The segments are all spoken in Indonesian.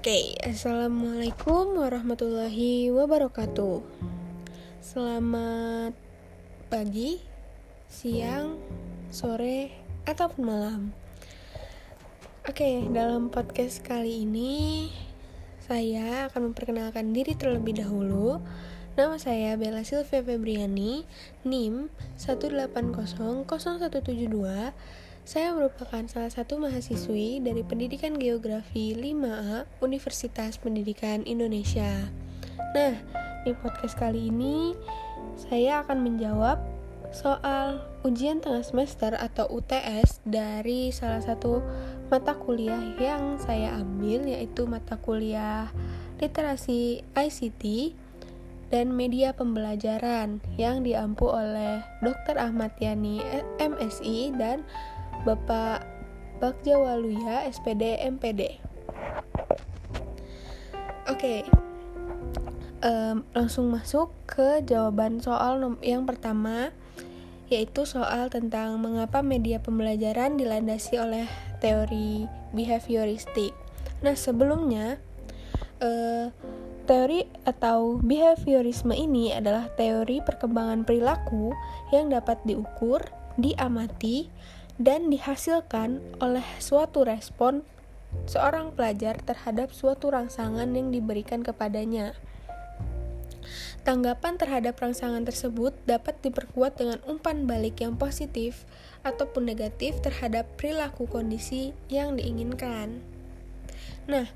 Oke, assalamualaikum warahmatullahi wabarakatuh. Selamat pagi, siang, sore, ataupun malam. Oke, dalam podcast kali ini saya akan memperkenalkan diri terlebih dahulu. Nama saya Bella Silvia Febriani, NIM 1800172 saya merupakan salah satu mahasiswi dari Pendidikan Geografi 5A Universitas Pendidikan Indonesia. Nah, di podcast kali ini saya akan menjawab soal ujian tengah semester atau UTS dari salah satu mata kuliah yang saya ambil yaitu mata kuliah Literasi ICT dan media pembelajaran yang diampu oleh Dr. Ahmad Yani MSI dan Bapak Bagja Waluya SPD MPD. Oke, um, langsung masuk ke jawaban soal yang pertama, yaitu soal tentang mengapa media pembelajaran dilandasi oleh teori behavioristik. Nah, sebelumnya uh, teori atau behaviorisme ini adalah teori perkembangan perilaku yang dapat diukur, diamati, dan dihasilkan oleh suatu respon seorang pelajar terhadap suatu rangsangan yang diberikan kepadanya. Tanggapan terhadap rangsangan tersebut dapat diperkuat dengan umpan balik yang positif ataupun negatif terhadap perilaku kondisi yang diinginkan. Nah,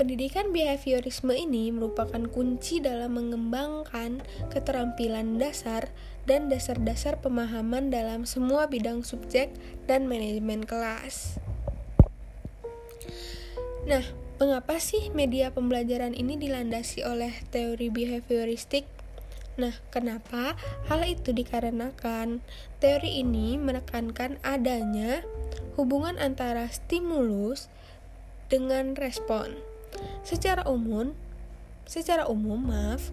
pendidikan behaviorisme ini merupakan kunci dalam mengembangkan keterampilan dasar dan dasar-dasar pemahaman dalam semua bidang subjek dan manajemen kelas. Nah, mengapa sih media pembelajaran ini dilandasi oleh teori behavioristik? Nah, kenapa? Hal itu dikarenakan teori ini menekankan adanya hubungan antara stimulus dengan respon. Secara umum, secara umum, maaf,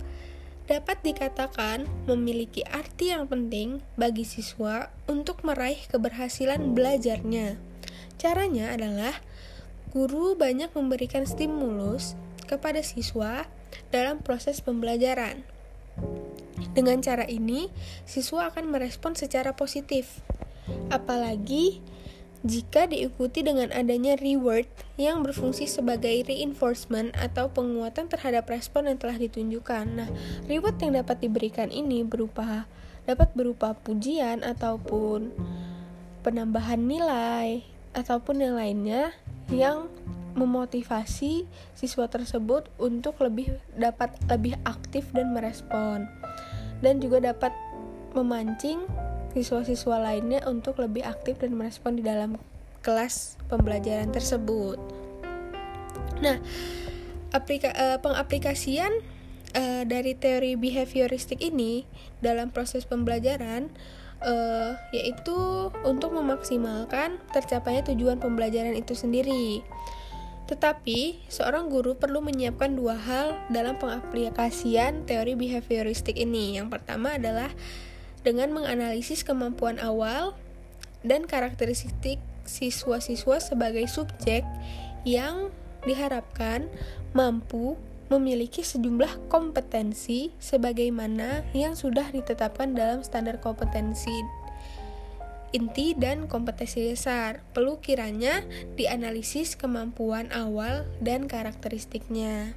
dapat dikatakan memiliki arti yang penting bagi siswa untuk meraih keberhasilan belajarnya. Caranya adalah guru banyak memberikan stimulus kepada siswa dalam proses pembelajaran. Dengan cara ini, siswa akan merespon secara positif. Apalagi jika diikuti dengan adanya reward yang berfungsi sebagai reinforcement atau penguatan terhadap respon yang telah ditunjukkan. Nah, reward yang dapat diberikan ini berupa dapat berupa pujian ataupun penambahan nilai ataupun yang lainnya yang memotivasi siswa tersebut untuk lebih dapat lebih aktif dan merespon dan juga dapat memancing siswa-siswa lainnya untuk lebih aktif dan merespon di dalam kelas pembelajaran tersebut. Nah, aplika uh, pengaplikasian uh, dari teori behavioristik ini dalam proses pembelajaran uh, yaitu untuk memaksimalkan tercapainya tujuan pembelajaran itu sendiri. Tetapi, seorang guru perlu menyiapkan dua hal dalam pengaplikasian teori behavioristik ini. Yang pertama adalah dengan menganalisis kemampuan awal dan karakteristik siswa-siswa sebagai subjek yang diharapkan mampu memiliki sejumlah kompetensi sebagaimana yang sudah ditetapkan dalam standar kompetensi inti dan kompetensi dasar. Perlu kiranya dianalisis kemampuan awal dan karakteristiknya.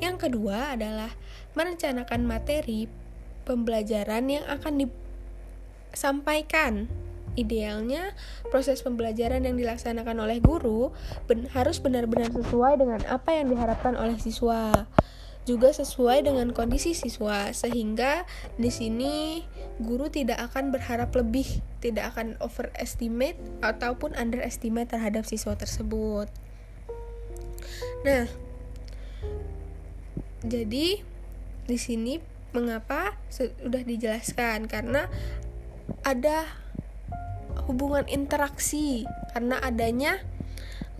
Yang kedua adalah merencanakan materi pembelajaran yang akan disampaikan. Idealnya, proses pembelajaran yang dilaksanakan oleh guru ben harus benar-benar sesuai dengan apa yang diharapkan oleh siswa. Juga sesuai dengan kondisi siswa, sehingga di sini guru tidak akan berharap lebih, tidak akan overestimate ataupun underestimate terhadap siswa tersebut. Nah, jadi di sini Mengapa? Sudah dijelaskan karena ada hubungan interaksi karena adanya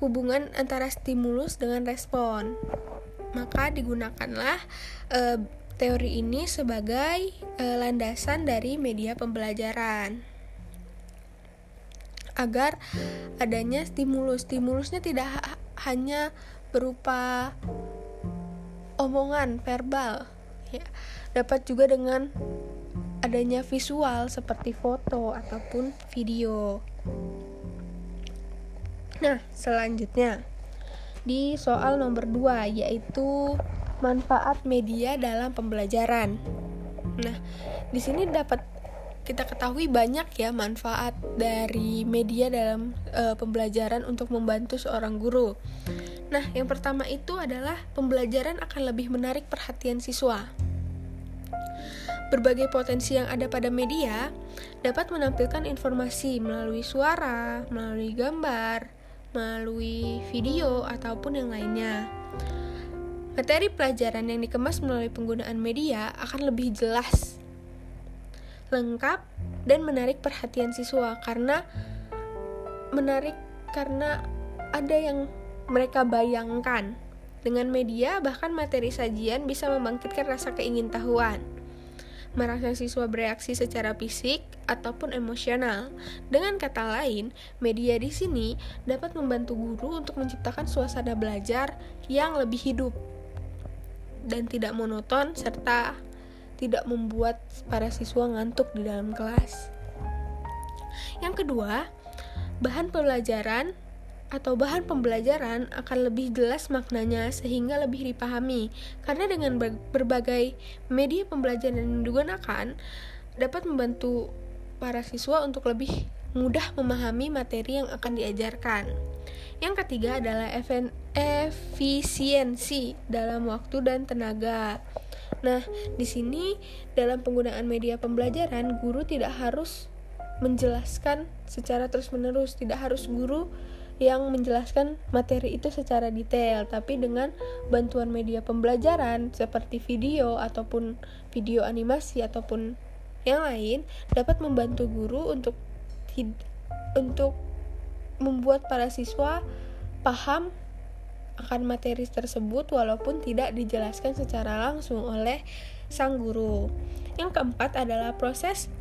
hubungan antara stimulus dengan respon. Maka digunakanlah e, teori ini sebagai e, landasan dari media pembelajaran. Agar adanya stimulus. Stimulusnya tidak ha hanya berupa omongan verbal ya dapat juga dengan adanya visual seperti foto ataupun video nah selanjutnya di soal nomor 2 yaitu manfaat media dalam pembelajaran nah di sini dapat kita ketahui banyak ya manfaat dari media dalam e, pembelajaran untuk membantu seorang guru. Nah, yang pertama itu adalah pembelajaran akan lebih menarik perhatian siswa. Berbagai potensi yang ada pada media dapat menampilkan informasi melalui suara, melalui gambar, melalui video, ataupun yang lainnya. Materi pelajaran yang dikemas melalui penggunaan media akan lebih jelas lengkap dan menarik perhatian siswa karena menarik karena ada yang mereka bayangkan. Dengan media, bahkan materi sajian bisa membangkitkan rasa keingintahuan. Merangsang siswa bereaksi secara fisik ataupun emosional. Dengan kata lain, media di sini dapat membantu guru untuk menciptakan suasana belajar yang lebih hidup dan tidak monoton serta tidak membuat para siswa ngantuk di dalam kelas. Yang kedua, bahan pembelajaran atau bahan pembelajaran akan lebih jelas maknanya sehingga lebih dipahami karena dengan berbagai media pembelajaran yang digunakan dapat membantu para siswa untuk lebih mudah memahami materi yang akan diajarkan. Yang ketiga adalah efisiensi dalam waktu dan tenaga. Nah, di sini dalam penggunaan media pembelajaran, guru tidak harus menjelaskan secara terus-menerus, tidak harus guru yang menjelaskan materi itu secara detail, tapi dengan bantuan media pembelajaran seperti video ataupun video animasi ataupun yang lain dapat membantu guru untuk untuk membuat para siswa paham akan materi tersebut walaupun tidak dijelaskan secara langsung oleh sang guru. Yang keempat adalah proses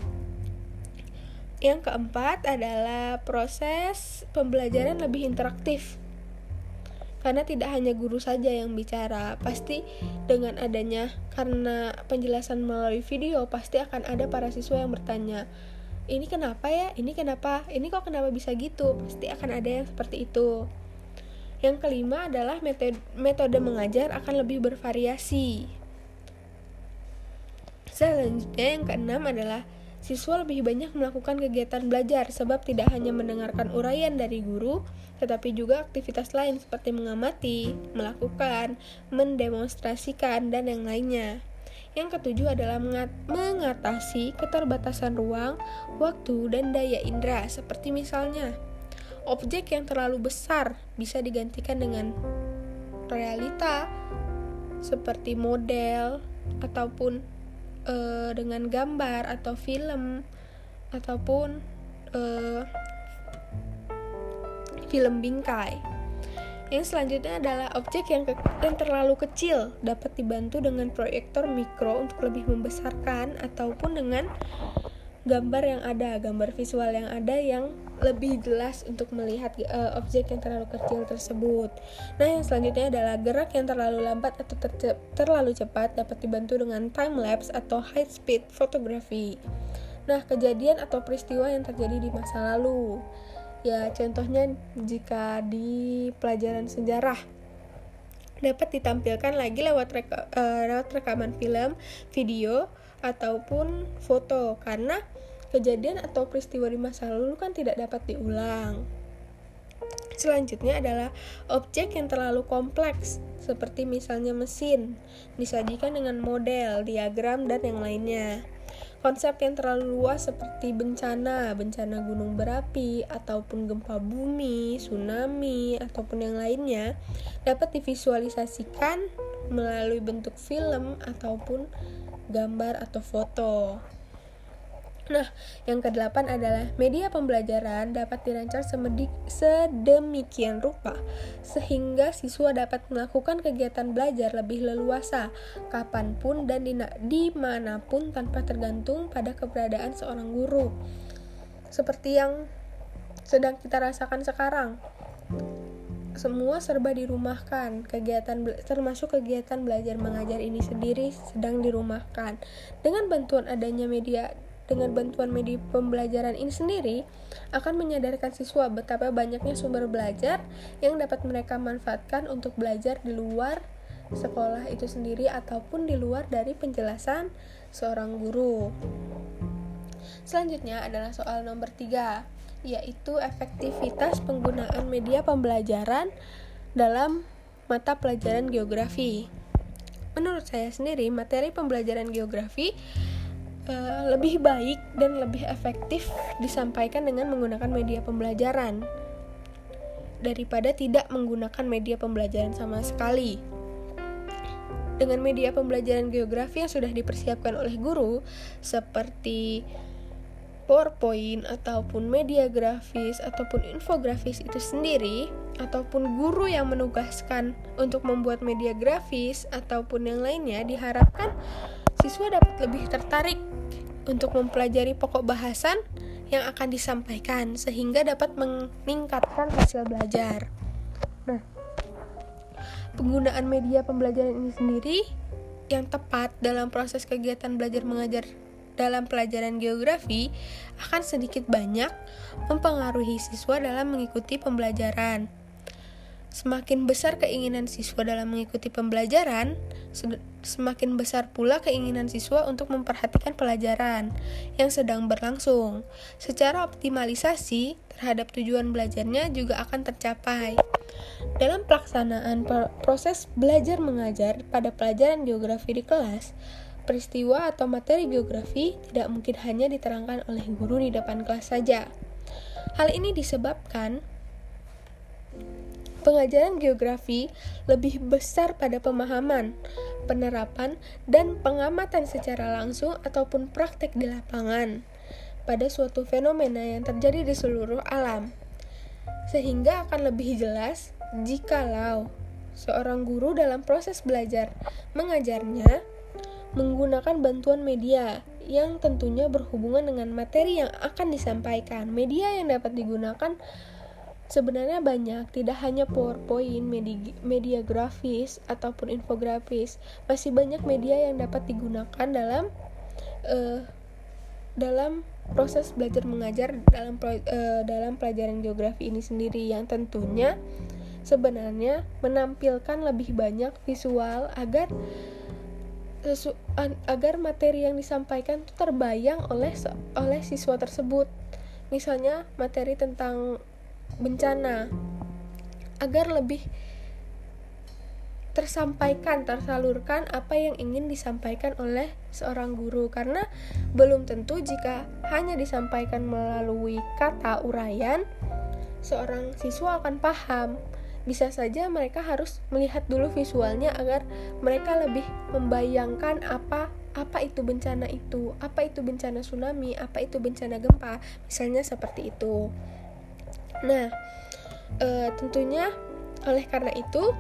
yang keempat adalah proses pembelajaran lebih interaktif. Karena tidak hanya guru saja yang bicara, pasti dengan adanya karena penjelasan melalui video pasti akan ada para siswa yang bertanya, "Ini kenapa ya? Ini kenapa? Ini kok kenapa bisa gitu?" Pasti akan ada yang seperti itu. Yang kelima adalah metode, metode mengajar akan lebih bervariasi. Selanjutnya yang keenam adalah siswa lebih banyak melakukan kegiatan belajar sebab tidak hanya mendengarkan uraian dari guru, tetapi juga aktivitas lain seperti mengamati, melakukan, mendemonstrasikan, dan yang lainnya. Yang ketujuh adalah mengatasi keterbatasan ruang, waktu, dan daya indera, seperti misalnya objek yang terlalu besar bisa digantikan dengan realita seperti model ataupun uh, dengan gambar atau film ataupun uh, film bingkai. Yang selanjutnya adalah objek yang, yang terlalu kecil dapat dibantu dengan proyektor mikro untuk lebih membesarkan ataupun dengan gambar yang ada, gambar visual yang ada yang lebih jelas untuk melihat uh, objek yang terlalu kecil tersebut. Nah, yang selanjutnya adalah gerak yang terlalu lambat atau ter terlalu cepat dapat dibantu dengan time lapse atau high speed photography. Nah, kejadian atau peristiwa yang terjadi di masa lalu. Ya, contohnya jika di pelajaran sejarah dapat ditampilkan lagi lewat reka, uh, lewat rekaman film, video ataupun foto karena kejadian atau peristiwa di masa lalu kan tidak dapat diulang. Selanjutnya adalah objek yang terlalu kompleks, seperti misalnya mesin, disajikan dengan model, diagram, dan yang lainnya. Konsep yang terlalu luas seperti bencana, bencana gunung berapi, ataupun gempa bumi, tsunami, ataupun yang lainnya, dapat divisualisasikan melalui bentuk film ataupun gambar atau foto. Nah, yang kedelapan adalah media pembelajaran dapat dirancang sedemikian rupa sehingga siswa dapat melakukan kegiatan belajar lebih leluasa kapan pun dan di mana pun tanpa tergantung pada keberadaan seorang guru. Seperti yang sedang kita rasakan sekarang. semua serba dirumahkan. Kegiatan termasuk kegiatan belajar mengajar ini sendiri sedang dirumahkan. Dengan bantuan adanya media dengan bantuan media pembelajaran ini sendiri akan menyadarkan siswa betapa banyaknya sumber belajar yang dapat mereka manfaatkan untuk belajar di luar sekolah itu sendiri ataupun di luar dari penjelasan seorang guru. Selanjutnya adalah soal nomor 3 yaitu efektivitas penggunaan media pembelajaran dalam mata pelajaran geografi. Menurut saya sendiri, materi pembelajaran geografi uh, lebih baik dan lebih efektif disampaikan dengan menggunakan media pembelajaran daripada tidak menggunakan media pembelajaran sama sekali. Dengan media pembelajaran geografi yang sudah dipersiapkan oleh guru, seperti PowerPoint ataupun media grafis ataupun infografis itu sendiri ataupun guru yang menugaskan untuk membuat media grafis ataupun yang lainnya diharapkan siswa dapat lebih tertarik untuk mempelajari pokok bahasan yang akan disampaikan sehingga dapat meningkatkan hasil belajar. Nah, penggunaan media pembelajaran ini sendiri yang tepat dalam proses kegiatan belajar mengajar dalam pelajaran geografi akan sedikit banyak mempengaruhi siswa dalam mengikuti pembelajaran. Semakin besar keinginan siswa dalam mengikuti pembelajaran, semakin besar pula keinginan siswa untuk memperhatikan pelajaran yang sedang berlangsung. Secara optimalisasi terhadap tujuan belajarnya juga akan tercapai. Dalam pelaksanaan proses belajar mengajar pada pelajaran geografi di kelas, peristiwa atau materi geografi tidak mungkin hanya diterangkan oleh guru di depan kelas saja. Hal ini disebabkan pengajaran geografi lebih besar pada pemahaman, penerapan, dan pengamatan secara langsung ataupun praktek di lapangan pada suatu fenomena yang terjadi di seluruh alam. Sehingga akan lebih jelas jikalau seorang guru dalam proses belajar mengajarnya menggunakan bantuan media yang tentunya berhubungan dengan materi yang akan disampaikan. Media yang dapat digunakan sebenarnya banyak, tidak hanya PowerPoint, media, media grafis ataupun infografis. Masih banyak media yang dapat digunakan dalam uh, dalam proses belajar mengajar dalam uh, dalam pelajaran geografi ini sendiri yang tentunya sebenarnya menampilkan lebih banyak visual agar agar materi yang disampaikan terbayang oleh oleh siswa tersebut. Misalnya materi tentang bencana agar lebih tersampaikan, tersalurkan apa yang ingin disampaikan oleh seorang guru. Karena belum tentu jika hanya disampaikan melalui kata uraian seorang siswa akan paham. Bisa saja mereka harus melihat dulu visualnya agar mereka lebih membayangkan apa apa itu bencana itu, apa itu bencana tsunami, apa itu bencana gempa, misalnya seperti itu. Nah, e, tentunya oleh karena itu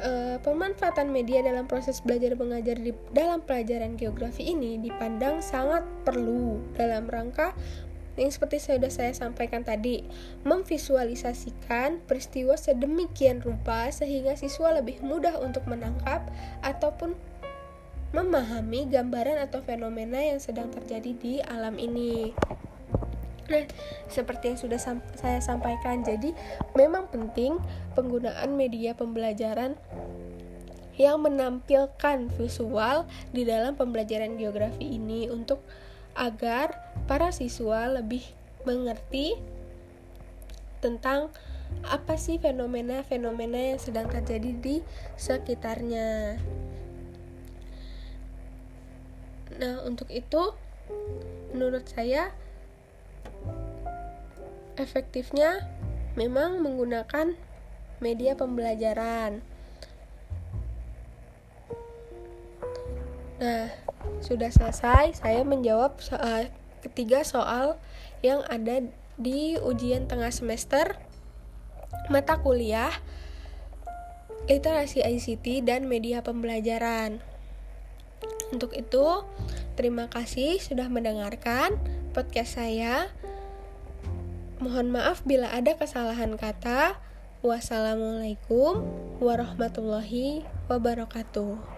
e, pemanfaatan media dalam proses belajar mengajar di dalam pelajaran geografi ini dipandang sangat perlu dalam rangka yang seperti sudah saya sampaikan tadi, memvisualisasikan peristiwa sedemikian rupa sehingga siswa lebih mudah untuk menangkap ataupun memahami gambaran atau fenomena yang sedang terjadi di alam ini. Nah, seperti yang sudah sam saya sampaikan, jadi memang penting penggunaan media pembelajaran yang menampilkan visual di dalam pembelajaran geografi ini untuk agar para siswa lebih mengerti tentang apa sih fenomena-fenomena yang sedang terjadi di sekitarnya. Nah, untuk itu menurut saya efektifnya memang menggunakan media pembelajaran. Nah, sudah selesai, saya menjawab soal ketiga soal yang ada di ujian tengah semester mata kuliah literasi ICT dan media pembelajaran. Untuk itu, terima kasih sudah mendengarkan podcast saya. Mohon maaf bila ada kesalahan kata. Wassalamualaikum warahmatullahi wabarakatuh.